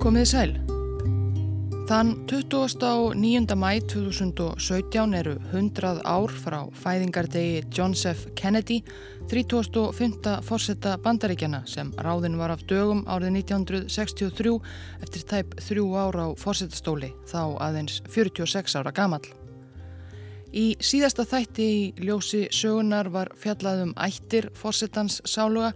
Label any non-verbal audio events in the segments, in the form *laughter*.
Komið sæl. Þann 29. mæ 2017 eru 100 ár frá fæðingardegi John F. Kennedy, 35. fórsetta bandaríkjana sem ráðin var af dögum árið 1963 eftir tæp þrjú ára á fórsettastóli, þá aðeins 46 ára gamal. Í síðasta þætti í ljósi sögunar var fjallaðum ættir fósettans sáluga,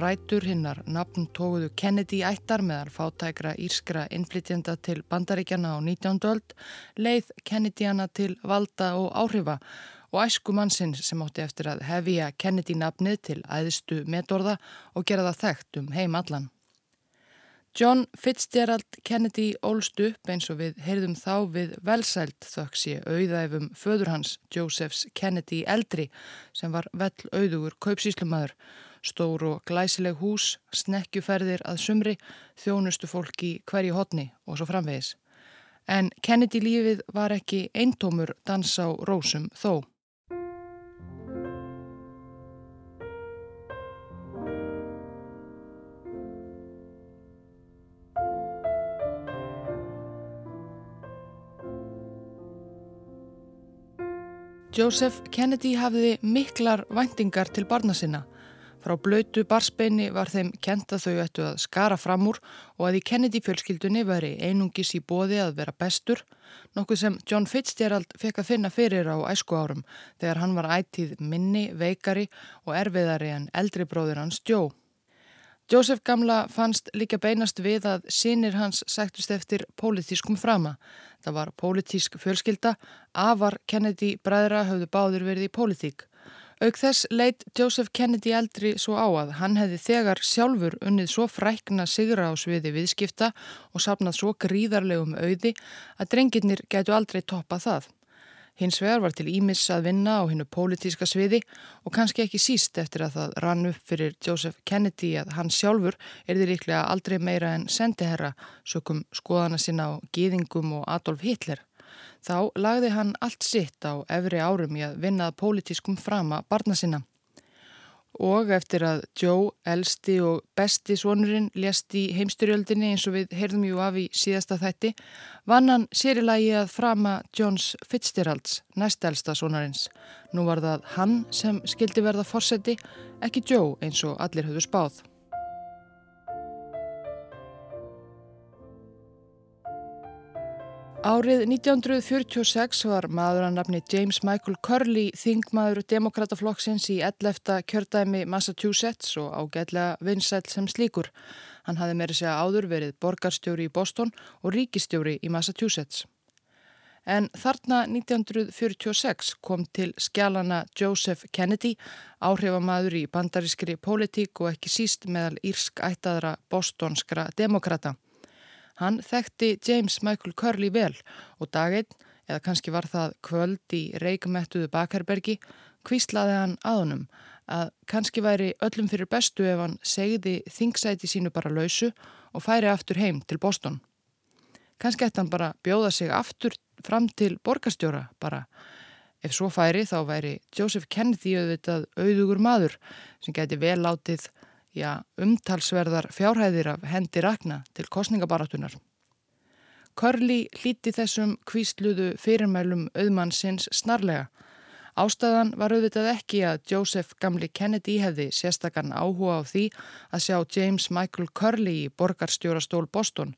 rætur hinnar nafn tóguðu Kennedy ættar meðar fátækra írskra innflytjenda til bandaríkjana á 19. öld, leið Kennedyana til valda og áhrifa og æsku mannsins sem átti eftir að hefja Kennedy nafnið til æðistu metorða og gera það þekkt um heim allan. John Fitzgerald Kennedy ólst upp eins og við heyrðum þá við velsælt þöks ég auðæfum föður hans Josephs Kennedy eldri sem var vel auðugur kaupsíslumadur, stór og glæsileg hús, snekkjuferðir að sumri, þjónustu fólki hverju hotni og svo framvegis. En Kennedy lífið var ekki eintómur dans á rósum þó. Joseph Kennedy hafði miklar væntingar til barna sinna. Frá blöytu barsbeini var þeim kent að þau ættu að skara fram úr og að í Kennedy fjölskyldunni veri einungis í bóði að vera bestur, nokkuð sem John Fitzgerald fekk að finna fyrir á æsku árum þegar hann var ætið minni, veikari og erfiðari en eldri bróður hans Joe. Joseph Gamla fannst líka beinast við að sínir hans sættust eftir pólitískum frama. Það var pólitísk fjölskylda, afar Kennedy bræðra höfðu báður verið í pólitík. Auk þess leitt Joseph Kennedy eldri svo á að hann hefði þegar sjálfur unnið svo frækna sigra á sviði viðskipta og sapnað svo gríðarlegum auði að drengirnir getu aldrei toppa það. Hins vegar var til Ímis að vinna á hennu pólitíska sviði og kannski ekki síst eftir að það rann upp fyrir Joseph Kennedy að hann sjálfur er því líklega aldrei meira en sendiherra sökum skoðana sinna á gýðingum og Adolf Hitler. Þá lagði hann allt sitt á efri árum í að vinnað pólitískum frama barna sinna og eftir að Joe, elsti og besti svonurinn lést í heimstyrjöldinni eins og við heyrðum jú af í síðasta þætti, vann hann sérilagi að frama Johns Fitzgeralds, næstelsta svonarins. Nú var það hann sem skildi verða fórseti, ekki Joe eins og allir höfðu spáð. Árið 1946 var maður að nafni James Michael Curley þingmaður demokrataflokksins í 11. kjördæmi Massachusetts og ágætlega vinsæl sem slíkur. Hann hafði meiri segja áður verið borgarstjóri í Boston og ríkistjóri í Massachusetts. En þarna 1946 kom til skjálana Joseph Kennedy, áhrifamaður í bandarískri pólitík og ekki síst meðal írsk ættaðra bostonskra demokrata. Hann þekkti James Michael Curley vel og daginn, eða kannski var það kvöld í reikumettuðu bakherbergi, kvíslaði hann að honum að kannski væri öllum fyrir bestu ef hann segði þingsæti sínu bara lausu og færi aftur heim til Boston. Kannski ætti hann bara bjóða sig aftur fram til borgastjóra bara. Ef svo færi þá væri Joseph Kennedy auðvitað auðugur maður sem geti vel látið já, umtalsverðar fjárhæðir af hendi rakna til kostningabaratunar. Körli hlíti þessum kvísluðu fyrirmælum auðmannsins snarlega. Ástæðan var auðvitað ekki að Joseph Gamli Kennedy hefði sérstakann áhuga á því að sjá James Michael Curley í borgarstjórastól Boston,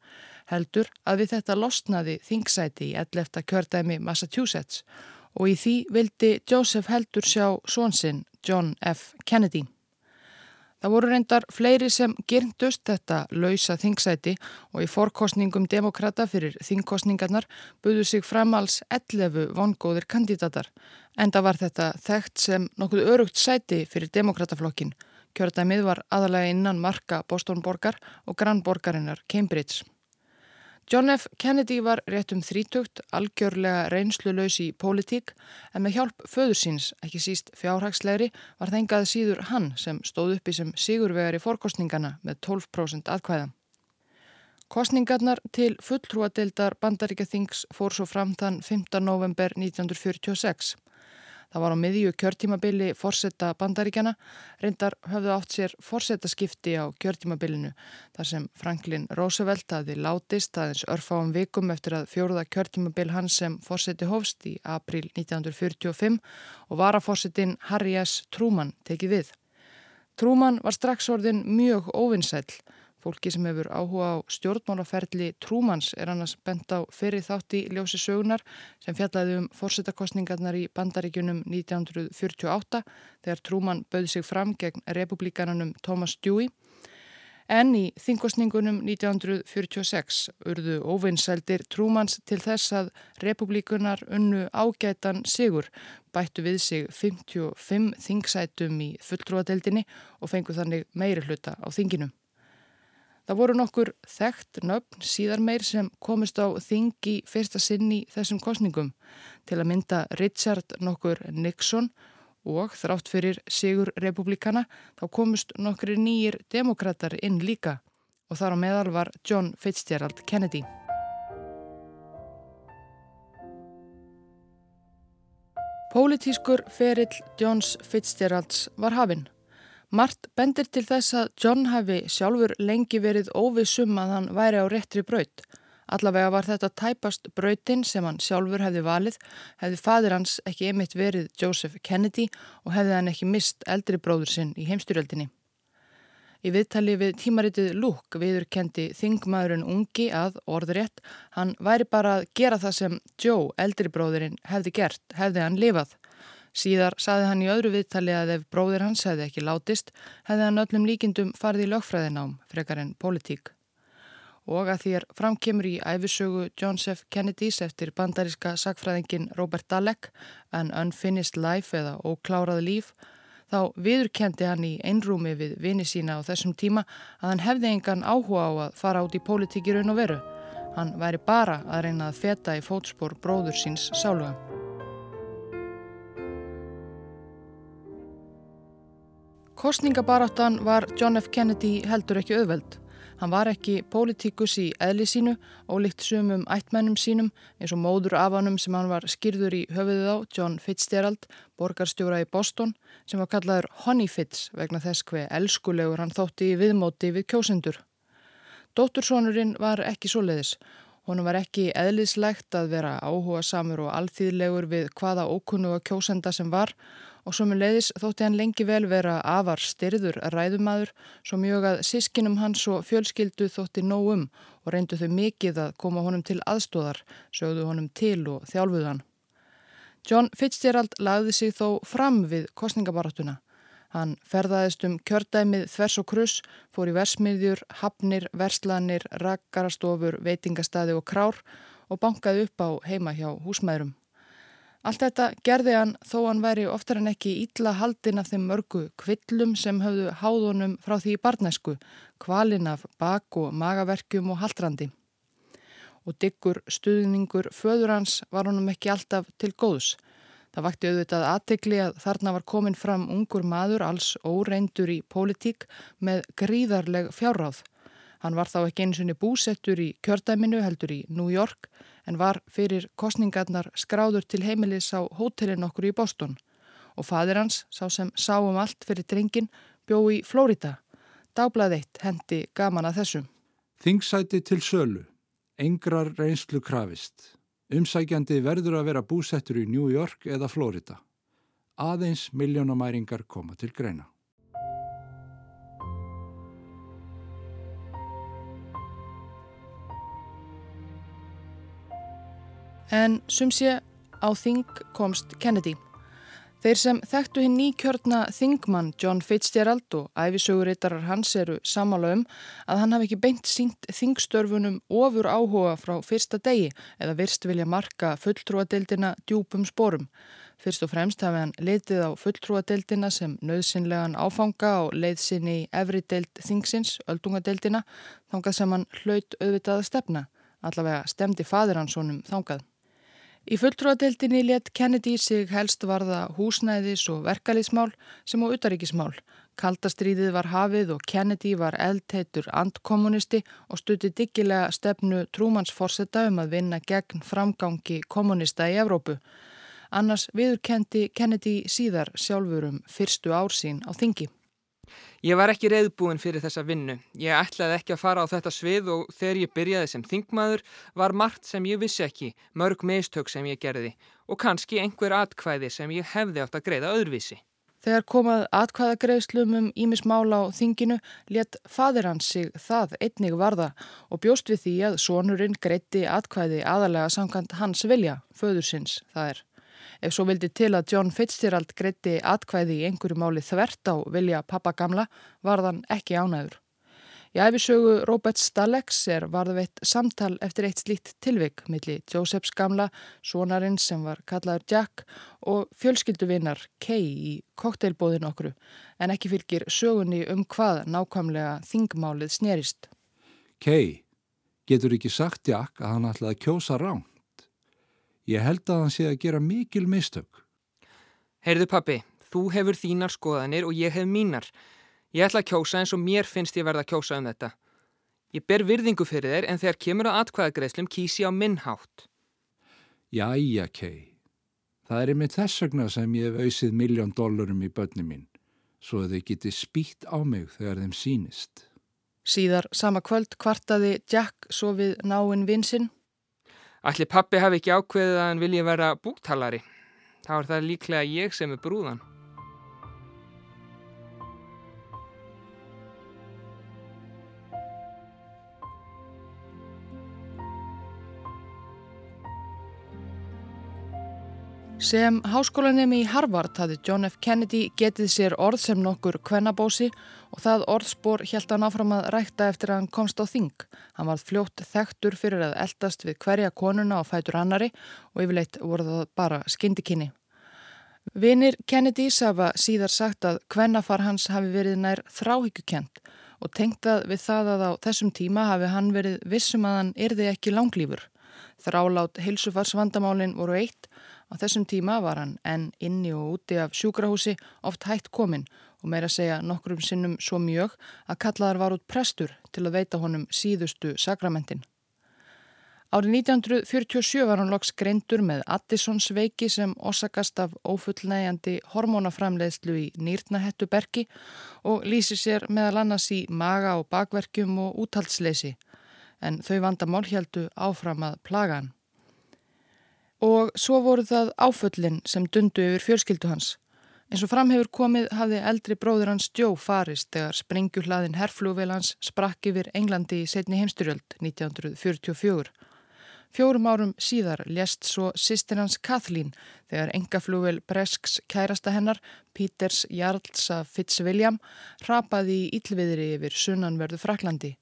heldur að við þetta losnaði þingsæti í 11. kjördæmi Massachusetts og í því vildi Joseph heldur sjá svonsinn John F. Kennedy. Það voru reyndar fleiri sem gyrndust þetta lausa þingsæti og í forkostningum demokrata fyrir þingkostningarnar buðu sig framals 11 vongóðir kandidatar. Enda var þetta þekkt sem nokkuð örugt sæti fyrir demokrataflokkin. Kjörðamið var aðalega innan marka Bostonborgar og grannborgarinnar Cambridge. John F. Kennedy var rétt um þrítugt, algjörlega reynslulös í pólitík en með hjálp föður síns, ekki síst fjárhagslegri, var þengað síður hann sem stóð uppi sem sigurvegar í forkostningana með 12% aðkvæða. Kostningarnar til fulltrúadeildar bandaríkjathings fór svo fram þann 5. november 1946. Það var á miðju kjörtímabili forsetta bandaríkjana, reyndar höfðu átt sér forsetaskipti á kjörtímabilinu þar sem Franklin Roosevelt aði látist aðeins örfáum vikum eftir að fjóruða kjörtímabil hans sem forseti hófst í april 1945 og varaforsetin Harry S. Truman tekið við. Truman var strax orðin mjög óvinnsæl Fólki sem hefur áhuga á stjórnmálaferli Trúmans er annars bent á fyrir þátt í ljósi sögunar sem fjallaði um fórsetakostningarnar í bandaríkunum 1948 þegar Trúman bauði sig fram gegn republikananum Thomas Dewey. En í þingkostningunum 1946 urðu óvinnsældir Trúmans til þess að republikunar unnu ágætan sigur bættu við sig 55 þingsætum í fulltrúadeildinni og fengu þannig meiri hluta á þinginum. Það voru nokkur þekkt nöfn síðar meir sem komist á þingi fyrsta sinn í þessum kostningum til að mynda Richard nokkur Nixon og þrátt fyrir Sigur Republikana þá komist nokkur nýjir demokrater inn líka og þar á meðal var John Fitzgerald Kennedy. Pólitískur ferill Johns Fitzgeralds var hafinn. Mart bendir til þess að John hafi sjálfur lengi verið óvissum að hann væri á réttri braut. Allavega var þetta tæpast brautin sem hann sjálfur hefði valið, hefði fadir hans ekki emitt verið Joseph Kennedy og hefði hann ekki mist eldri bróður sinn í heimstyrjöldinni. Í viðtali við tímaritið Lúk viður kendi þingmaðurinn ungi að orðrétt, hann væri bara að gera það sem Joe, eldri bróðurinn, hefði gert, hefði hann lifað. Síðar saði hann í öðru viðtali að ef bróðir hans hefði ekki látist, hefði hann öllum líkindum farið í lögfræðinám, frekar en politík. Og að er framkemur í æfisögu John F. Kennedys eftir bandaríska sakfræðingin Robert Dalek, An Unfinished Life eða Óklárað líf, þá viðurkendi hann í einrúmi við vini sína á þessum tíma að hann hefði engan áhuga á að fara át í politíki raun og veru. Hann væri bara að reyna að feta í fótspór bróður síns sáluga. Kostningabaráttan var John F. Kennedy heldur ekki auðveld. Hann var ekki pólitíkus í eðli sínu og líkt sumum ættmennum sínum eins og móður af hannum sem hann var skýrður í höfuðið á, John Fitzgerald, borgarstjóra í Boston, sem var kallaður Honey Fitz vegna þess hver elskulegur hann þótti í viðmóti við kjósendur. Dóttursónurinn var ekki svo leiðis. Honum var ekki eðlislegt að vera áhuga samur og alþýðlegur við hvaða ókunnuga kjósenda sem var og svo með leiðis þótti hann lengi vel vera afar styrður ræðumadur svo mjög að sískinum hans og fjölskyldu þótti nógum og reyndu þau mikið að koma honum til aðstóðar, sögðu honum til og þjálfuðan. John Fitzgerald lagði sig þó fram við kostningabaratuna. Hann ferðaðist um kjördæmið þvers og kruss, fór í versmiðjur, hafnir, verslanir, rakkarastofur, veitingastadi og krár og bankaði upp á heima hjá húsmæðrum. Allt þetta gerði hann þó hann væri oftar en ekki ítla haldin af þeim mörgu kvillum sem höfðu háðunum frá því í barnæsku, kvalin af bak- og magaverkjum og haldrandi. Og diggur stuðningur föður hans var honum ekki alltaf til góðs. Það vakti auðvitað aðtegli að þarna var komin fram ungur maður alls óreindur í pólitík með gríðarleg fjárráð. Hann var þá ekki eins og búsettur í kjördæminu heldur í New York en var fyrir kostningarnar skráður til heimilis á hótelin okkur í Boston og fadir hans, sá sem sáum allt fyrir drengin, bjó í Flórida. Dagblæð eitt hendi gaman að þessum. Þingsæti til sölu. Engrar reynslu krafist. Umsækjandi verður að vera búsettur í New York eða Flórida. Aðeins miljónamæringar koma til greina. En sumsið á þing komst Kennedy. Þeir sem þekktu hinn nýkjörna þingmann John Fitzgerald og æfisögurittarar hans eru samála um að hann hafi ekki beint sínt þingstörfunum ofur áhuga frá fyrsta degi eða virst vilja marka fulltrúadeildina djúpum sporum. Fyrst og fremst hafi hann leitið á fulltrúadeildina sem nöðsynlegan áfanga og leiðsinn í efri deild þingsins, öldungadeildina, þangað sem hann hlaut auðvitað að stefna. Allavega stemdi fadir hans honum þangað. Í fulltrúadeildinni let Kennedy sig helst varða húsnæðis og verkaliðsmál sem á utaríkismál. Kaldastríðið var hafið og Kennedy var eldheitur antkommunisti og stutti diggilega stefnu Trúmans fórsetta um að vinna gegn framgangi kommunista í Evrópu. Annars viðurkendi Kennedy síðar sjálfur um fyrstu ár sín á þingi. Ég var ekki reyðbúin fyrir þessa vinnu. Ég ætlaði ekki að fara á þetta svið og þegar ég byrjaði sem þingmaður var margt sem ég vissi ekki, mörg mistök sem ég gerði og kannski einhver atkvæði sem ég hefði átt að greiða öðruvísi. Þegar komað atkvæðagreiðslum um Ímismála á þinginu let fadir hans sig það einnig varða og bjóst við því að sonurinn greitti atkvæði aðalega samkant hans vilja, föðursins það er. Ef svo vildi til að John Fitzgerald greitti atkvæði í einhverju máli þvert á vilja pappa gamla var þann ekki ánæður. Í æfisögu Robert Stalex er varðveitt samtal eftir eitt slíkt tilvik milli Josephs gamla, sonarinn sem var kallaður Jack og fjölskylduvinnar Kay í kokteilbóðin okkur en ekki fylgir sögunni um hvað nákvæmlega þingmálið snerist. Kay, getur ekki sagt Jack að hann ætlaði að kjósa rán? Ég held að hann sé að gera mikil mistök. Heyrðu pappi, þú hefur þínar skoðanir og ég hef mínar. Ég ætla að kjósa eins og mér finnst ég verða að kjósa um þetta. Ég ber virðingu fyrir þér en þegar kemur á atkvæðagreislum kýsi á minnhátt. Jæja, Kay. Það er einmitt þess vegna sem ég hef auðsið miljón dólarum í börnum mín, svo að þau geti spýtt á mig þegar þeim sínist. Síðar sama kvöld kvartaði Jack svo við náinn vinsinn Allir pappi hafi ekki ákveðið að hann vilja vera búktalari. Þá er það líklega ég sem er brúðan. Sem háskólanemi í Harvard hafði John F. Kennedy getið sér orð sem nokkur kvennabósi og það orðspor helt hann áfram að rækta eftir að hann komst á þing. Hann varð fljótt þektur fyrir að eldast við hverja konuna og fætur annari og yfirleitt voru það bara skindikinni. Vinir Kennedy safa síðar sagt að kvennafar hans hafi verið nær þráhyggjukent og tengtað við það að á þessum tíma hafi hann verið vissum að hann yrði ekki langlýfur. Þrálát heilsufarsvandamálin voru eitt Á þessum tíma var hann enn inni og úti af sjúkrahúsi oft hægt kominn og meira segja nokkrum sinnum svo mjög að kallaðar var út prestur til að veita honum síðustu sakramentin. Árið 1947 var hann loks greindur með Addisons veiki sem osakast af ófullnægjandi hormónaframleiðslu í nýrnahettu bergi og lýsi sér meðal annars í maga og bakverkjum og úthalsleysi en þau vandamál heldu áfram að plaga hann. Og svo voru það áföllin sem dundu yfir fjölskyldu hans. En svo framhefur komið hafði eldri bróður hans Joe farist þegar sprengjuhlaðin herflúvel hans sprakk yfir Englandi í setni heimstyrjöld 1944. Fjórum árum síðar lést svo sýstir hans Kathleen þegar engaflúvel Bresks kærasta hennar, Peters Jarlsa Fitzwilliam, rapaði í yllviðri yfir sunnanverðu Fraklandi.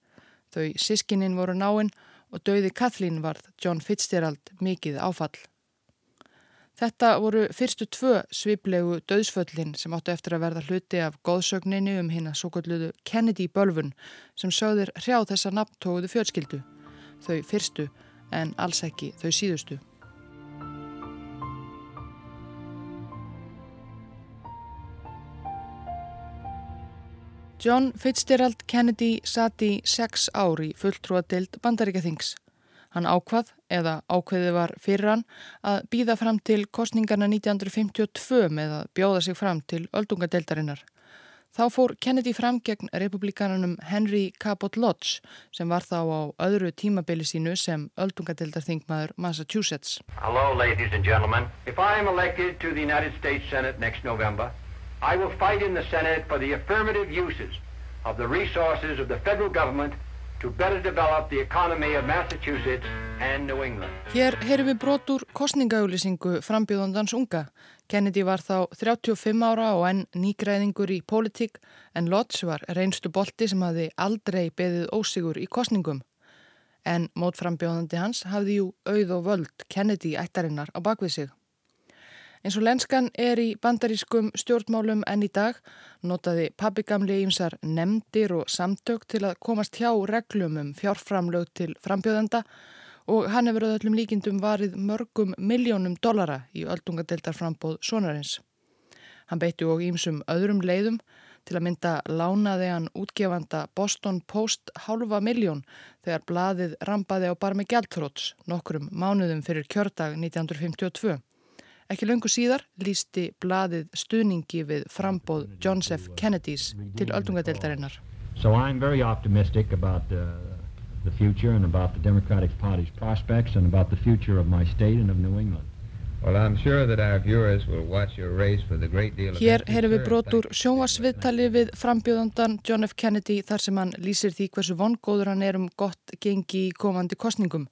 Þau sískininn voru náinn og döiði Kathleen varð John Fitzgerald mikið áfall. Þetta voru fyrstu tvö sviplegu döðsföllin sem áttu eftir að verða hluti af góðsögninni um hinn að svo kalluðu Kennedy-bölfun sem sögðir hrjá þessa nafntóðu fjölskyldu. Þau fyrstu en alls ekki þau síðustu. John Fitzgerald Kennedy sati sex ári fulltrúadild bandaríkaþings. Hann ákvað, eða ákveði var fyrir hann, að býða fram til kostningarna 1952 með að bjóða sig fram til öldungadeildarinnar. Þá fór Kennedy fram gegn republikanunum Henry Cabot Lodge sem var þá á öðru tímabili sínu sem öldungadeildarþingmaður Massachusetts. Hello ladies and gentlemen. If I am elected to the United States Senate next November, I will fight in the Senate for the affirmative uses of the resources of the federal government to better develop the economy of Massachusetts and New England. Hér heyrum við brot úr kostningaauðlýsingu frambjóðandans unga. Kennedy var þá 35 ára og enn nýgræðingur í pólitík en Lodge var reynstu bolti sem hafði aldrei beðið ósigur í kostningum. En mótframbjóðandi hans hafði jú auð og völd Kennedy ættarinnar á bakvið sig. Eins og lenskan er í bandarískum stjórnmálum enn í dag notaði pabbigamli ímsar nemdir og samtök til að komast hjá reglum um fjárframlög til frambjöðenda og hann hefur öllum líkindum varið mörgum miljónum dollara í öldungadeildarframbóð sonarins. Hann beitti og ímsum öðrum leiðum til að mynda lánaði hann útgefanda Boston Post halva miljón þegar blaðið rampaði á barmi Gjaltróts nokkrum mánuðum fyrir kjördag 1952. Ekki löngu síðar lísti blaðið stuðningi við frambóð John F. Kennedys til öldungadeildarinnar. So I'm very optimistic about uh, the future and about the Democratic Party's prospects and about the future of my state and of New England. Well, I'm sure that our viewers will watch your race with a great deal of Hér heyrum við brot úr sjónvarsviðtali við frambjóðandan John F. Kennedy þar sem hann lýsir því hversu vongóður hann er um gott gengi í komandi kostningum.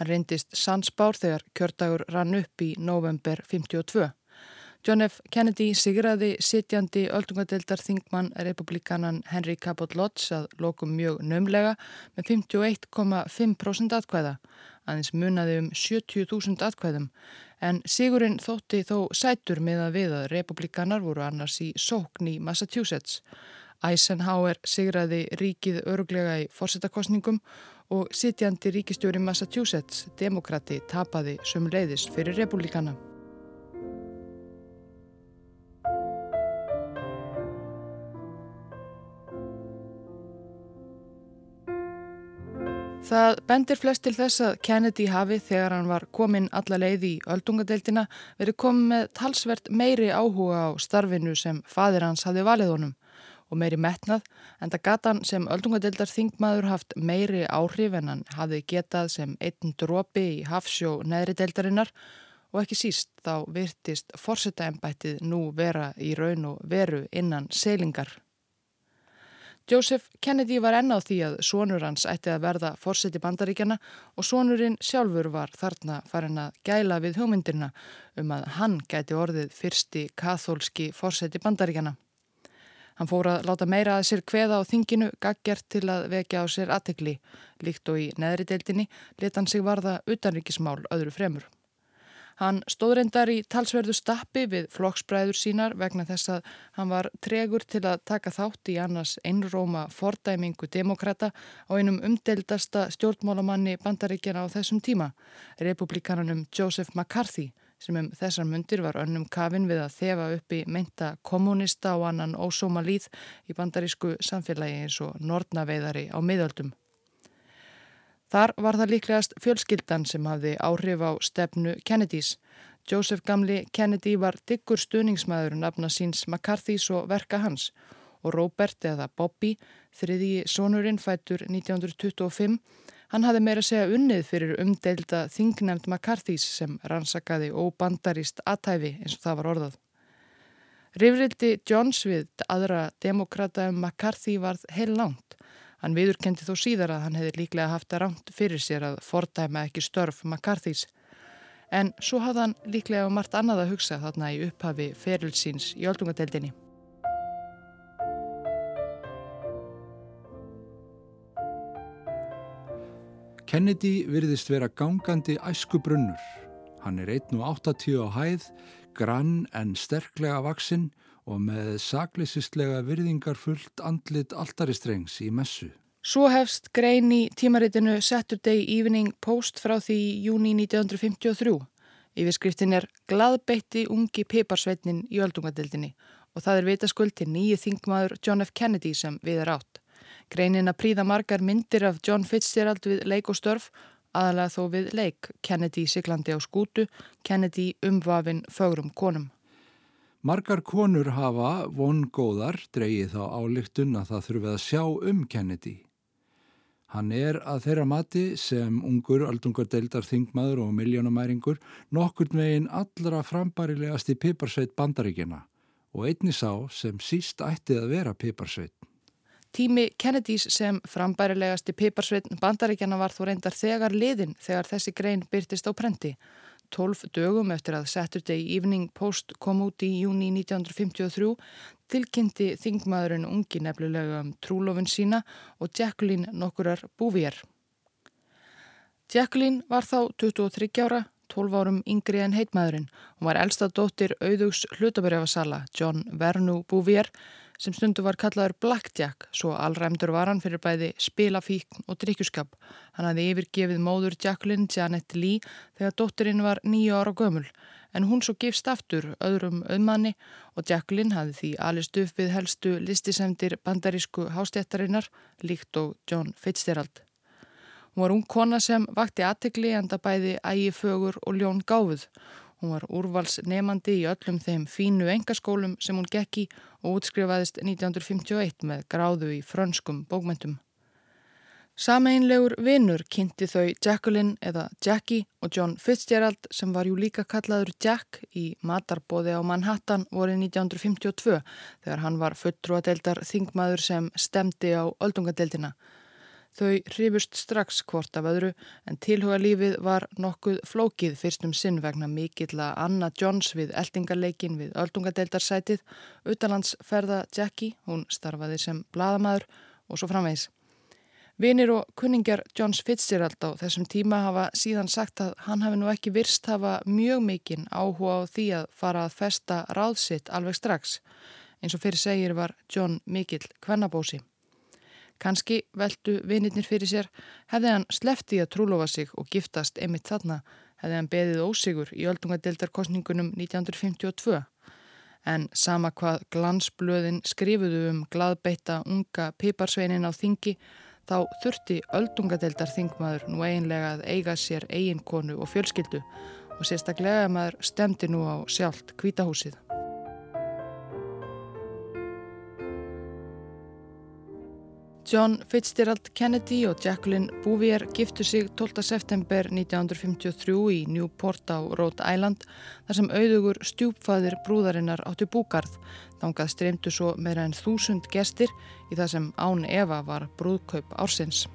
Hann reyndist sansbár þegar kjördagur rann upp í november 52. John F. Kennedy sigraði sitjandi öldungadeildar þingmann republikanan Henry Cabot Lodge að lokum mjög nömlega með 51,5% atkvæða, aðeins munaði um 70.000 atkvæðum, en sigurinn þótti þó sætur með að við að republikanar voru annars í sókn í Massachusetts. Eisenhower sigraði ríkið öruglega í fórsetakostningum og sitjandi ríkistjóri Massachusetts, demokrati, tapaði söm leiðis fyrir republikana. Það bendir flest til þess að Kennedy hafi þegar hann var komin alla leið í öldungadeildina verið komið með talsvert meiri áhuga á starfinu sem fadir hans hafi valið honum og meiri metnað en það gatan sem öldungadeildar þingmaður haft meiri áhrif en hann hafi getað sem einn dropi í hafsjó neðri deildarinnar og ekki síst þá virtist forsetaembættið nú vera í raun og veru innan seilingar. Joseph Kennedy var enn á því að sonur hans ætti að verða fórseti bandaríkjana og sonurinn sjálfur var þarna farin að gæla við hugmyndirna um að hann gæti orðið fyrsti kathólski fórseti bandaríkjana. Hann fór að láta meira að sér kveða á þinginu gaggjart til að vekja á sér aðtegli. Líkt og í neðri deildinni leta hann sig varða utanríkismál öðru fremur. Hann stóð reyndar í talsverðu stappi við flokksbræður sínar vegna þess að hann var tregur til að taka þátt í annars einróma fordæmingu demokrata á einum umdeldasta stjórnmálamanni bandaríkjana á þessum tíma, republikananum Joseph McCarthy, sem um þessar mundir var önnum kafin við að þefa upp í meinta kommunista og annan ósóma líð í bandarísku samfélagi eins og nortnaveiðari á miðöldum. Þar var það líklegast fjölskyldan sem hafði áhrif á stefnu Kennedys. Joseph Gamli Kennedy var diggur stuðningsmæður nafna síns McCarthy's og verka hans og Robert eða Bobby, þriði sonurinn fætur 1925, hann hafði meira segja unnið fyrir umdeilda þingnemd McCarthy's sem rannsakaði óbandarist aðtæfi eins og það var orðað. Rifrildi Johns við aðra demokrata um McCarthy varð heil langt. Hann viðurkendi þó síðar að hann hefði líklega haft að ránt fyrir sér að fordæma ekki störf McCarthy's. En svo hafði hann líklega um margt annað að hugsa þarna í upphafi ferilsins í öldungadeildinni. Kennedy virðist vera gangandi æskubrunnur. Hann er 1,80 á hæð, grann en sterklega vaksinn og með sakleisistlega virðingar fullt andlit altaristrengs í messu. Svo hefst grein í tímaritinu Saturday Evening Post frá því júni 1953. Yfirskriftin er Glaðbeitti ungi piparsveitnin í öldungadeildinni og það er vitaskuld til nýju þingmaður John F. Kennedy sem við er átt. Greinin að príða margar myndir af John Fitzgerald við leik og störf, aðalega þó við leik, Kennedy siglandi á skútu, Kennedy umvafin fögrum konum. Margar konur hafa vongóðar dreyið þá álíktun að það þurfið að sjá um Kennedy. Hann er að þeirra mati sem ungur, aldungardeildar, þingmaður og miljónamæringur nokkur megin allra frambarilegast í piparsveit bandaríkjana og einni sá sem síst ættið að vera piparsveit. Tími Kennedys sem frambærilegasti piparsveitn bandaríkjana var þó reyndar þegar liðin þegar þessi grein byrtist á prenti. 12 dögum eftir að Saturday Evening Post kom út í júni 1953 tilkynnti þingmaðurinn ungi nefnilega um trúlofun sína og Jacqueline nokkurar búvér. Jacqueline var þá 23 ára, 12 árum yngri en heitmaðurinn. Hún var elsta dóttir auðugs hlutabrefasala John Vernu Bouvier sem stundu var kallaður Blackjack, svo allræmdur var hann fyrir bæði spilafíkn og drikkjuskap. Hann hafði yfirgefið móður Jacqueline Janet Lee þegar dóttirinn var nýju ára gömul, en hún svo gifst aftur öðrum auðmanni og Jacqueline hafði því alist upp við helstu listisemdir bandarísku hástjættarinnar, líkt og John Fitzgerald. Hún var ung kona sem vakti aðtegli enda bæði ægi fögur og ljón gáfuð Hún var úrvalsnefandi í öllum þeim fínu engaskólum sem hún gekk í og útskrifaðist 1951 með gráðu í frönskum bókmyndum. Sameinlegur vinnur kynnti þau Jacqueline eða Jackie og John Fitzgerald sem var jú líka kallaður Jack í matarbóði á Manhattan vorið 1952 þegar hann var fulltrúadeildar þingmaður sem stemdi á öldungadeildina. Þau hrifust strax hvort af öðru en tilhuga lífið var nokkuð flókið fyrstum sinn vegna mikill að Anna Johns við eldingarleikin við öldungadeildarsætið, utanlandsferða Jackie, hún starfaði sem bladamæður og svo framvegs. Vinir og kunningar Johns Fitzgerald á þessum tíma hafa síðan sagt að hann hafi nú ekki virst hafa mjög mikinn áhuga á því að fara að festa ráðsitt alveg strax. Eins og fyrir segir var John mikill kvennabósi. Kanski veldu vinirnir fyrir sér, hefði hann slefti að trúlofa sig og giftast einmitt þarna, hefði hann beðið ósigur í öldungadeildarkostningunum 1952. En sama hvað glansblöðin skrifuðu um gladbeita unga piparsveinin á þingi, þá þurfti öldungadeildarþingmaður nú eiginlega að eiga sér eiginkonu og fjölskyldu og sérstaklega maður stemdi nú á sjálft kvítahúsið. John Fitzgerald Kennedy og Jacqueline Bouvier giftu sig 12. september 1953 í Newport á Rhode Island þar sem auðugur stjúpfæðir brúðarinnar áttu búgarð. Þángað streymdu svo meira en þúsund gestir í það sem Án Eva var brúðkaup ársins.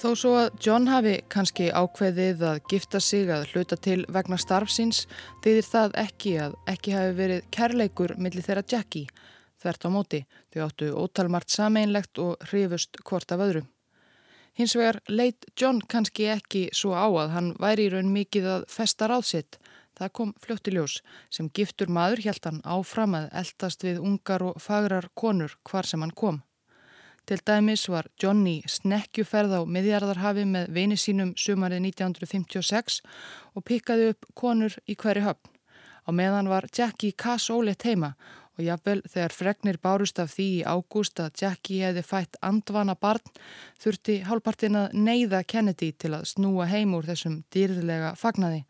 Þó svo að John hafi kannski ákveðið að gifta sig að hluta til vegna starfsins þýðir það ekki að ekki hafi verið kærleikur millir þeirra Jackie þvert á móti. Þau áttu ótalmart sameinlegt og hrifust hvort af öðru. Hins vegar leit John kannski ekki svo á að hann væri í raun mikið að festa ráðsitt. Það kom fljótt í ljós sem giftur maður hjælt hann áfram að eldast við ungar og fagrar konur hvar sem hann kom. Til dæmis var Johnny snekkjuferð á miðjarðarhafi með vini sínum sumarið 1956 og pikkaði upp konur í hverju höfn. Á meðan var Jackie Cass óleitt heima og jáfnvel þegar fregnir bárust af því í ágúst að Jackie hefði fætt andvana barn þurfti hálfpartin að neyða Kennedy til að snúa heim úr þessum dýrðilega fagnaði.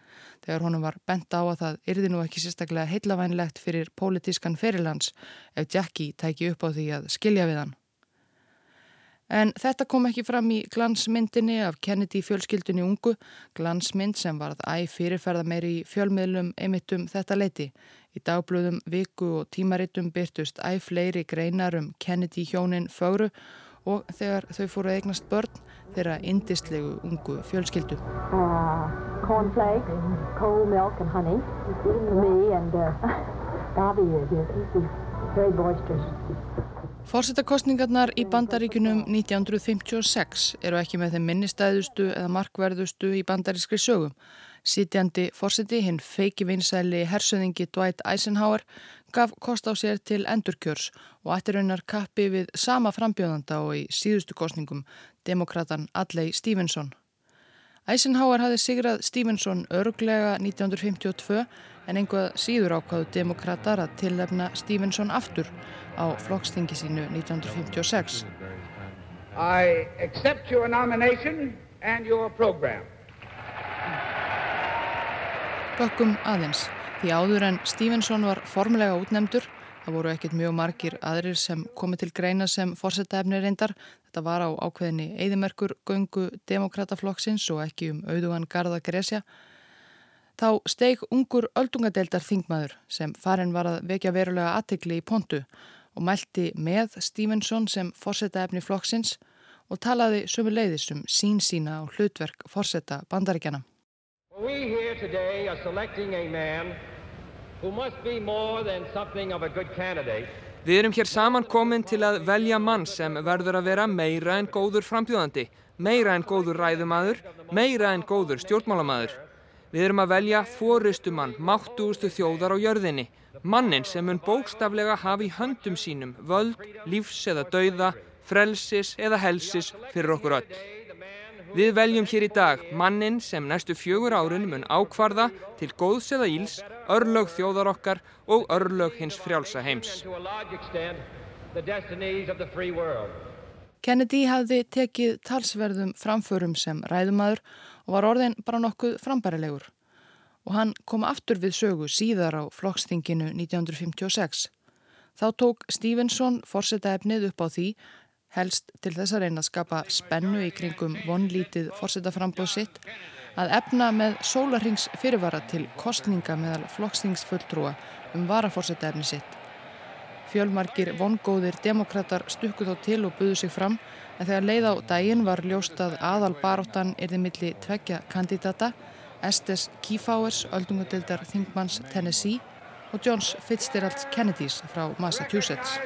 Þegar honum var bent á að það yrði nú ekki sérstaklega heillavænlegt fyrir pólitískan fyrirlands ef Jackie tæki upp á því að skilja við hann. En þetta kom ekki fram í glansmyndinni af Kennedy fjölskyldunni ungu, glansmynd sem varð æg fyrirferða meiri í fjölmiðlum emittum þetta leiti. Í dagblöðum, viku og tímaritum byrtust æg fleiri greinar um Kennedy hjónin fögru og þegar þau fóru að eignast börn þeirra indistlegu ungu fjölskyldu. Uh, cornflakes, cold milk and honey, me and uh, *laughs* Bobby is very boisterous. Fórsetakostningarnar í bandaríkunum 1956 eru ekki með þeim minnistæðustu eða markverðustu í bandarískri sögum. Sítjandi fórseti, hinn feiki vinsæli hersöðingi Dwight Eisenhower, gaf kost á sér til endurkjörs og ættir raunar kappi við sama frambjóðanda og í síðustu kostningum, demokratan Adlai Stevenson. Eisenhower hafði sigrað Stevenson örglega 1952 en einhvað síður ákvaðu demokrater að tillefna Stevenson aftur á flokkstingi sínu 1956. I accept your nomination and your program. Bökkum aðeins. Því áður en Stevenson var formulega útnemdur, það voru ekkert mjög margir aðrir sem komið til greina sem fórsetæfni reyndar. Þetta var á ákveðinni eðimerkur göngu demokrataflokksins og ekki um auðugan Garða Gresja Þá steig ungur öldungadeildar þingmaður sem farin var að vekja verulega aðtikli í pontu og mælti með Stevenson sem forsetta efni flokksins og talaði sömu leiðis um sín sína og hlutverk forsetta bandaríkjana. Við erum hér saman komin til að velja mann sem verður að vera meira en góður frambjóðandi, meira en góður ræðumadur, meira en góður stjórnmálamæður. Við erum að velja fórustumann, máttugustu þjóðar á jörðinni, mannin sem mun bókstaflega hafi í höndum sínum völd, lífs eða dauða, frelsis eða helsis fyrir okkur öll. Við veljum hér í dag mannin sem næstu fjögur árun mun ákvarða til góðs eða íls, örlög þjóðar okkar og örlög hins frjálsa heims. Kennedy hafði tekið talsverðum framförum sem ræðumadur og var orðin bara nokkuð frambærilegur. Og hann kom aftur við sögu síðar á flokkstinginu 1956. Þá tók Stevenson forsetaefnið upp á því helst til þess að reyna að skapa spennu í kringum vonlítið forsetaframbóð sitt að efna með sólarhings fyrirvara til kostninga meðal flokkstingsfulltrúa um varaforsetefni sitt. Fjölmarkir vongóðir demokrater stukkuð á til og buðu sig fram en þegar leið á daginn var ljóstað aðal baróttan erði milli tveggja kandidata Estes Kefauers, öldungadeildar Þingmanns Tennessee og Johns Fitzgerald Kennedys frá Massachusetts.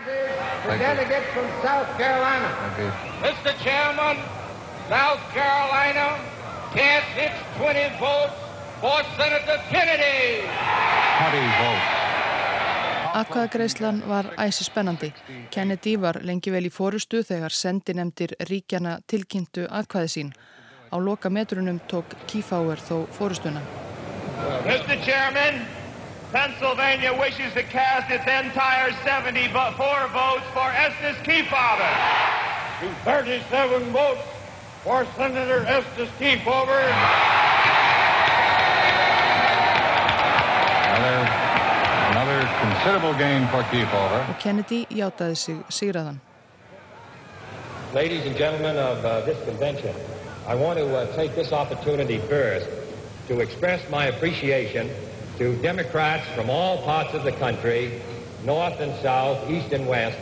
Mr. Chairman, South Carolina cast its 20 votes for Senator Kennedy. 20 votes. Atkvæðagreislan var æsi spennandi. Kennedy var lengi vel í fórustu þegar sendinemdir ríkjana tilkynntu atkvæði sín. Á loka metrunum tók Kefauer þó fórustuna. Mr. Chairman, Pennsylvania wishes to cast its entire 74 votes for Estes Kefauver. To 37 votes for Senator Estes Kefauver. Another, another considerable gain for Kefauver. Og Kennedy játaði sig sigraðan. Ladies and gentlemen of uh, this convention, I want to uh, take this opportunity first to express my appreciation to Democrats from all parts of the country, north and south, east and west,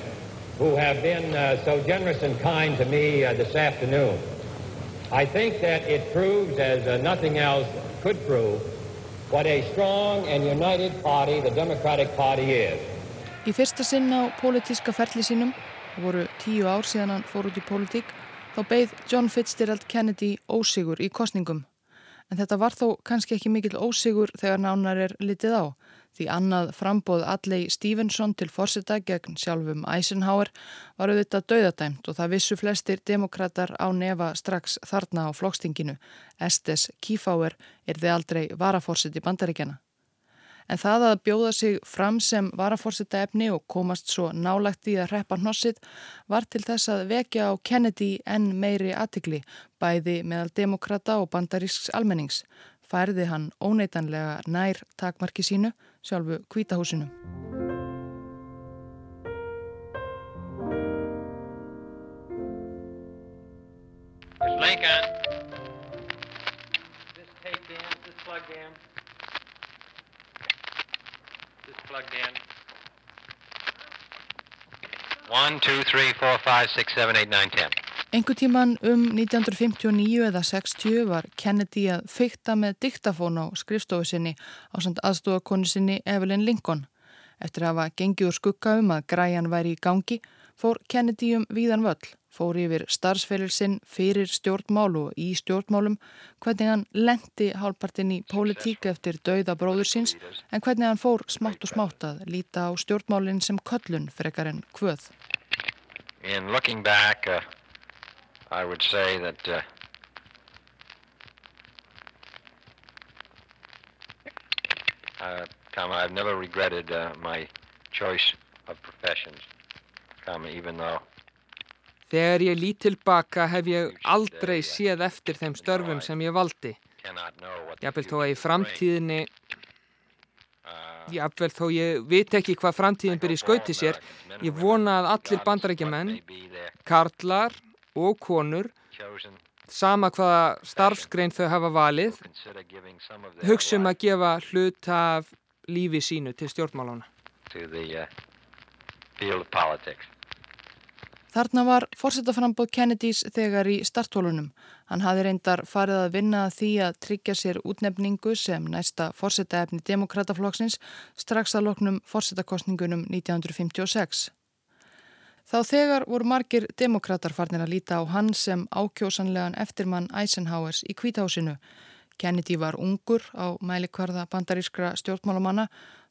who have been uh, so generous and kind to me uh, this afternoon. I think that it proves, as uh, nothing else could prove, what a strong and united party the Democratic Party is. Í fyrsta sinn á pólitíska ferli sínum, það voru tíu ár síðan hann fór út í pólitík, þá beigð John Fitzgerald Kennedy ósigur í kostningum En þetta var þó kannski ekki mikil ósigur þegar nánar er litið á. Því annað frambóð Alley Stevenson til fórseta gegn sjálfum Eisenhower var auðvitað döðadæmt og það vissu flestir demokrater á nefa strax þarna á flokkstinginu. Estes Kefauer er þið aldrei varafórseti bandaríkjana en það að bjóða sig fram sem varaforsetta efni og komast svo nálagt í að reppa hnossitt var til þess að vekja á Kennedy enn meiri aðtikli, bæði meðal demokrata og bandarísks almennings. Færði hann óneitanlega nær takmarki sínu, sjálfu kvítahúsinu. Lincoln. This taped in, this plugged in plugged in. One, two, three, four, five, six, seven, eight, nine, ten. Engu tíman um 1959 eða 60 var Kennedy að fykta með diktafón á skrifstofu sinni á samt aðstofakonu sinni Evelyn Lincoln. Eftir að hafa gengið úr skugga um að græjan væri í gangi fór Kennedy um víðan völl fór yfir starfsferilsinn fyrir stjórnmál og í stjórnmálum, hvernig hann lendi hálpartinn í pólitík eftir dauða bróður síns, en hvernig hann fór smátt og smátt að líta á stjórnmálinn sem köllun frekar en hvöð. In looking back, uh, I would say that uh, uh, Tom, I've never regretted uh, my choice of professions, Þegar ég lít tilbaka hef ég aldrei séð eftir þeim störfum sem ég valdi. Jáfnvel þó að í framtíðinni, jáfnvel þó ég veit ekki hvað framtíðin byrja í skauti sér, ég vona að allir bandarækjumenn, karlar og konur, sama hvaða starfsgrein þau hafa valið, hugsa um að gefa hlut af lífi sínu til stjórnmálana. Þarna var fórsetaframbóð Kennedys þegar í starthólunum. Hann hafi reyndar farið að vinna að því að tryggja sér útnefningu sem næsta fórsetaefni demokrataflokksins strax að loknum fórsetakostningunum 1956. Þá þegar voru margir demokrater farnir að líta á hann sem ákjósanlegan eftirmann Eisenhowers í kvításinu. Kennedy var ungur á mælikvarða bandarískra stjórnmálamanna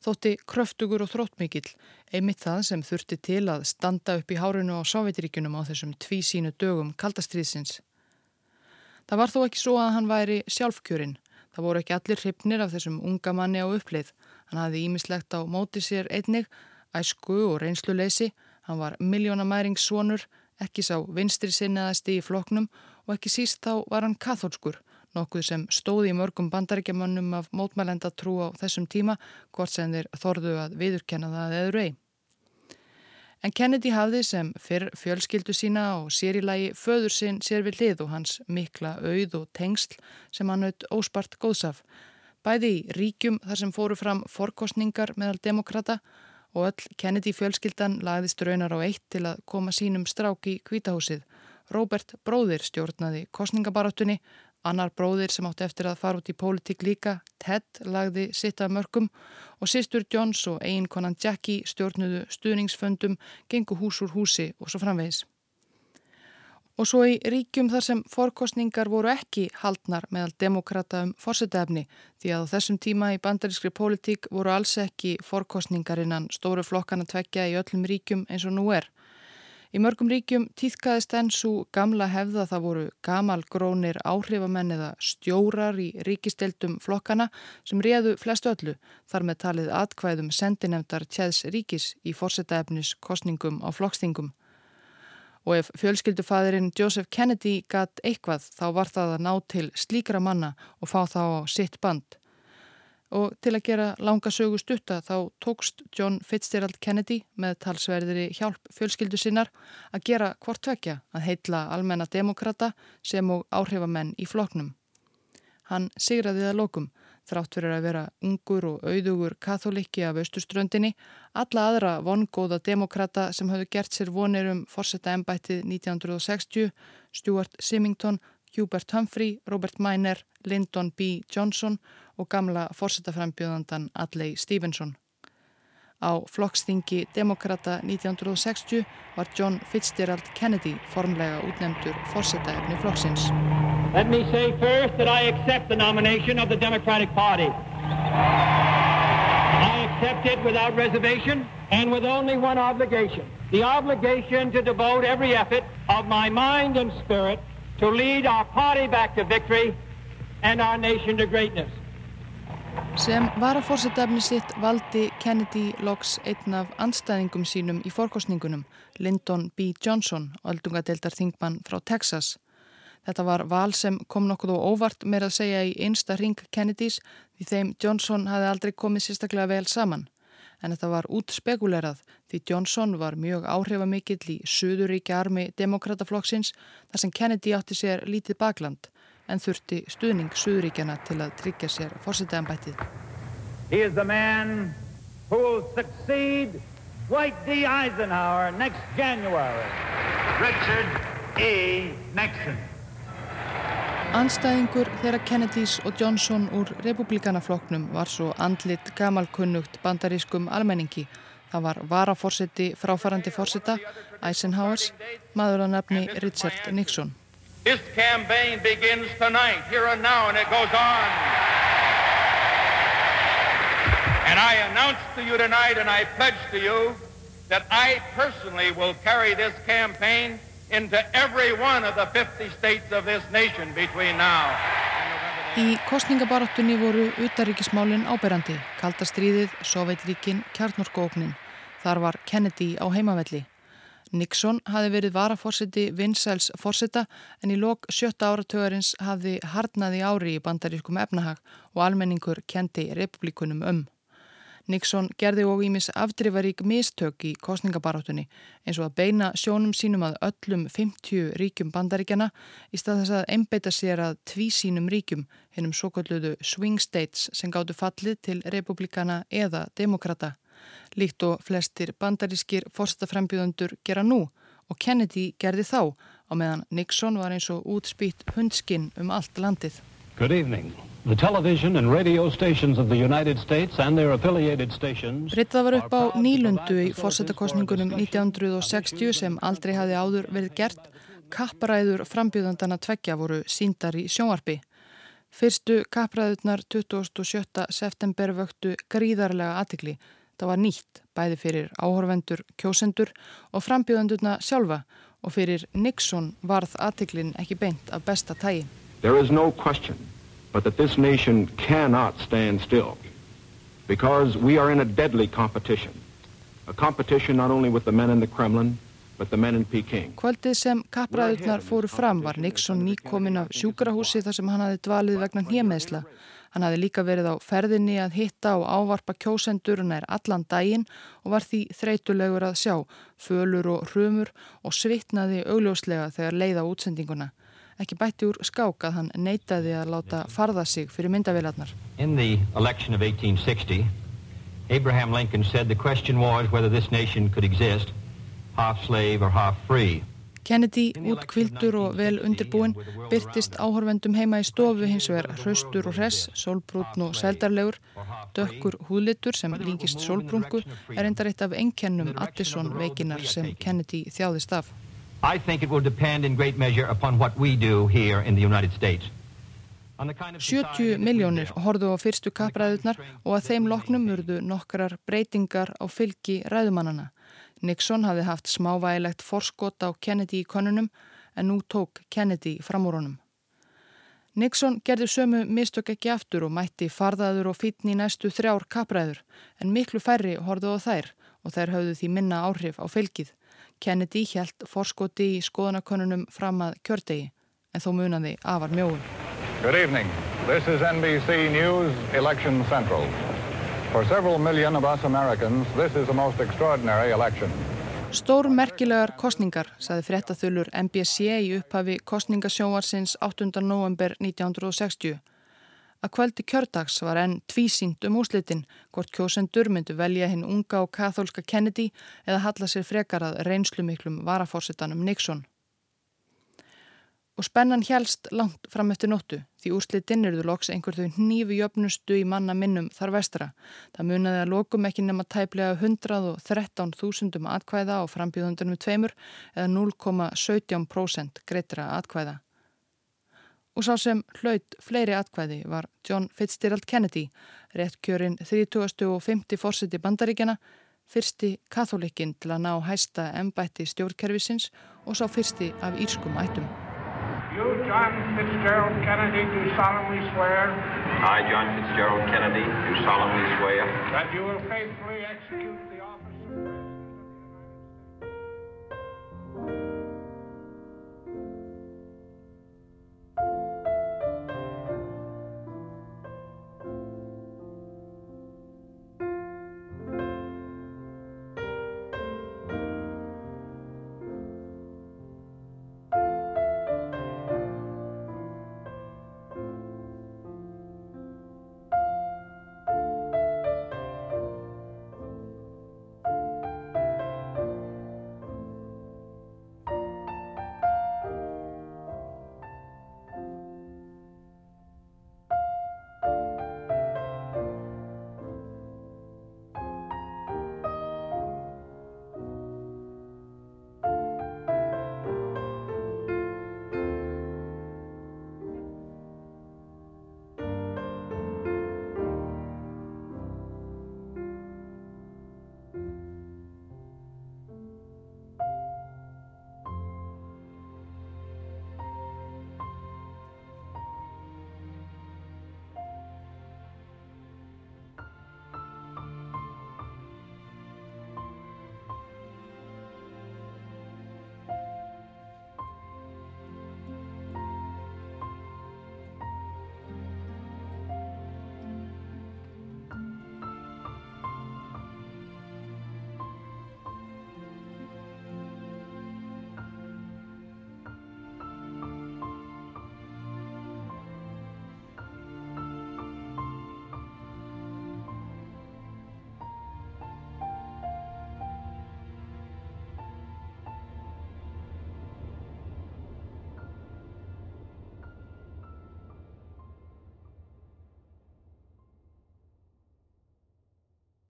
þótti kröftugur og þróttmikið, einmitt það sem þurfti til að standa upp í hárunu á Sovjetiríkunum á þessum tvísínu dögum kaldastriðsins. Það var þó ekki svo að hann væri sjálfkjörinn. Það voru ekki allir hrypnir af þessum unga manni á uppleið. Hann hafði ímislegt á móti sér einnig, æsku og reynsluleysi. Hann var miljónamæringssonur, ekki sá vinstri sinnaðasti í floknum og ekki síst þá var hann katholskur, nokkuð sem stóði í mörgum bandaríkjamannum af mótmælenda trú á þessum tíma, hvort sem þeir þorðu að viðurkenna það eður ei. En Kennedy hafði sem fyrr fjölskyldu sína og sér í lagi föður sinn sér við lið og hans mikla auð og tengsl sem hann auð óspart góðsaf. Bæði í ríkjum þar sem fóru fram forkostningar meðal demokrata og öll Kennedy fjölskyldan lagðist raunar á eitt til að koma sínum strák í kvítahúsið. Robert Bróðir stjórnaði kostningabarátunni, annar bróðir sem átti eftir að fara út í pólitík líka, Ted, lagði sitt af mörgum og sýstur Johns og eiginkonan Jackie stjórnuðu stuðningsföndum, gengu hús úr húsi og svo framvegis. Og svo í ríkjum þar sem forkostningar voru ekki haldnar meðal demokrata um fórsetefni því að á þessum tíma í bandarískri pólitík voru alls ekki forkostningar innan stóru flokkana tvekja í öllum ríkjum eins og nú er. Í mörgum ríkjum týðkaðist enn svo gamla hefða það voru gamalgrónir áhrifamenn eða stjórar í ríkisteldum flokkana sem réðu flestu öllu þar með talið atkvæðum sendinemdar tjæðs ríkis í fórsetefnis kostningum á flokkstingum og ef fjölskyldufæðirinn Joseph Kennedy gatt eitthvað þá var það að ná til slíkra manna og fá þá á sitt band. Og til að gera langa sögu stutta þá tókst John Fitzgerald Kennedy með talsverðiri hjálp fjölskyldu sinnar að gera hvort tvekja að heitla almenna demokrata sem og áhrifamenn í floknum. Hann sigraði það lokum þrátt fyrir að vera ungur og auðugur katholikki af austuströndinni, alla aðra vongóða demokrata sem hafðu gert sér vonir um fórsetta ennbættið 1960, Stuart Simington, Hubert Humphrey, Robert Miner, Lyndon B. Johnson og gamla fórsettaframbjöðandan Adlai Stevenson. Á flokkstingi demokrata 1960 var John Fitzgerald Kennedy formlega útnemdur fórsettaefni flokksins. Let me say first that I accept the nomination of the Democratic Party. I accept it without reservation and with only one obligation. The obligation to devote every effort of my mind and spirit to lead our party back to victory and our nation to greatness. Sem varaforsetafni sitt valdi Kennedy loks einn af anstæðingum sínum í fórkostningunum, Lyndon B. Johnson, öldungadeildar þingmann frá Texas. Þetta var val sem kom nokkuð og óvart meira að segja í einsta ring Kennedys því þeim Johnson hafi aldrei komið sérstaklega vel saman. En þetta var út spekulerað því Johnson var mjög áhrifamikill í Suðuríkja armi demokrataflokksins þar sem Kennedy átti sér lítið bakland en þurfti stuðning Suðuríkjana til að tryggja sér fórsetaðanbættið. He is the man who will succeed Dwight D. Eisenhower next January. Richard E. Nixon. Anstæðingur þeirra Kennedys og Johnson úr republikanafloknum var svo andlit gamalkunnugt bandarískum almenningi. Það var varaforsetti fráfarandi forsetta Eisenhowers, maður að nefni Richard Nixon. This campaign begins tonight, here and now, and it goes on. And I announce to you tonight, and I pledge to you, that I personally will carry this campaign into every one of the 50 states of this nation between now. Í kostningabaráttunni voru utaríkismálinn áberandi, kaldastríðið, Sovjetríkin, kjarnorkóknin. Þar var Kennedy á heimavelli. Nixon hafi verið varaforsiti Vinsæls forsita en í lok sjötta áratögarins hafi hardnaði ári í bandarískum efnahag og almenningur kendi republikunum um. Nixon gerði og ímis afdrifarík mistök í kostningabarátunni eins og að beina sjónum sínum að öllum 50 ríkjum bandaríkjana í stað þess að einbeita sér að tvísínum ríkjum hennum svo kalluðu swing states sem gáttu fallið til republikana eða demokrata líkt og flestir bandarískir forstafrembjöðundur gera nú og Kennedy gerði þá á meðan Nixon var eins og útspýtt hundskinn um allt landið. Good evening. The television and radio stations of the United States and their affiliated stations Brittað var upp á nýlundu í fórsetakostningunum 1960 sem aldrei hafi áður verið gert. Kapparæður frambjöðandana tveggja voru síndar í sjónvarpi. Fyrstu kappræðurnar 27. september vöktu gríðarlega aðtikli Það var nýtt bæði fyrir áhorfendur, kjósendur og frambjöðandurna sjálfa og fyrir Nixon varð aðtiklinn ekki beint af besta tægi. There is no question but that this nation cannot stand still because we are in a deadly competition. A competition not only with the men in the Kremlin Kvöldið sem kappræðurnar fóru fram var Nixon nýkomin af sjúkrahúsi þar sem hann hafi dvalið vegna hjemeðsla. Hann hafi líka verið á ferðinni að hitta og ávarpa kjósendur nær allan daginn og var því þreytulegur að sjá, fölur og hrumur og svitnaði augljóslega þegar leiða útsendinguna. Ekki bætti úr skák að hann neytaði að láta farða sig fyrir myndavilarnar. In the election of 1860, Abraham Lincoln said the question was whether this nation could exist half slave or half free. Kennedy, útkvildur og vel undirbúin, byrtist áhorfendum heima í stofu hins vegar hraustur og hress, sólbrútn og seldarlegur, dökkur húðlitur sem líkist sólbrúngu er endar eitt af ennkennum Addison veikinar sem Kennedy þjáðist af. I think it will depend in great measure upon what we do here in the United States. 70 miljónir horðu á fyrstu kappræðurnar og að þeim loknum urðu nokkrar breytingar á fylgi ræðumannana. Nixon hafði haft smávægilegt forskot á Kennedy í konunum en nú tók Kennedy fram úr honum. Nixon gerði sömu mistök ekki aftur og mætti farðaður og fítni næstu þrjár kapræður en miklu færri horfðu á þær og þær höfðu því minna áhrif á fylgið. Kennedy hjælt forskoti í skoðanakonunum fram að kjördegi en þó munaði afar mjóun. For several million of us Americans, this is a most extraordinary election. Stór merkilegar kostningar, saði fréttaþulur MBC í upphafi kostningasjóarsins 8. november 1960. Að kvöldi kjördags var enn tvísýnd um úslitin hvort kjósendur myndu velja hinn unga og kathólska Kennedy eða halla sér frekar að reynslu miklum varafórsetanum Nixon og spennan helst langt fram eftir nóttu því úrslitinn eruðu loks einhverju nýfu jöfnustu í manna minnum þar vestra. Það muniði að lokum ekki nema tæplega 113.000 atkvæða á frambjöðundunum tveimur eða 0,17% greitra atkvæða. Og sá sem hlaut fleiri atkvæði var John Fitzgerald Kennedy, rétt kjörinn 30. og 50. fórseti bandaríkjana, fyrsti katholikinn til að ná hæsta embætti stjórnkerfisins og sá fyrsti af írskum ættum. You, John Fitzgerald Kennedy, do solemnly swear. I, John Fitzgerald Kennedy, do solemnly swear. That you will faithfully execute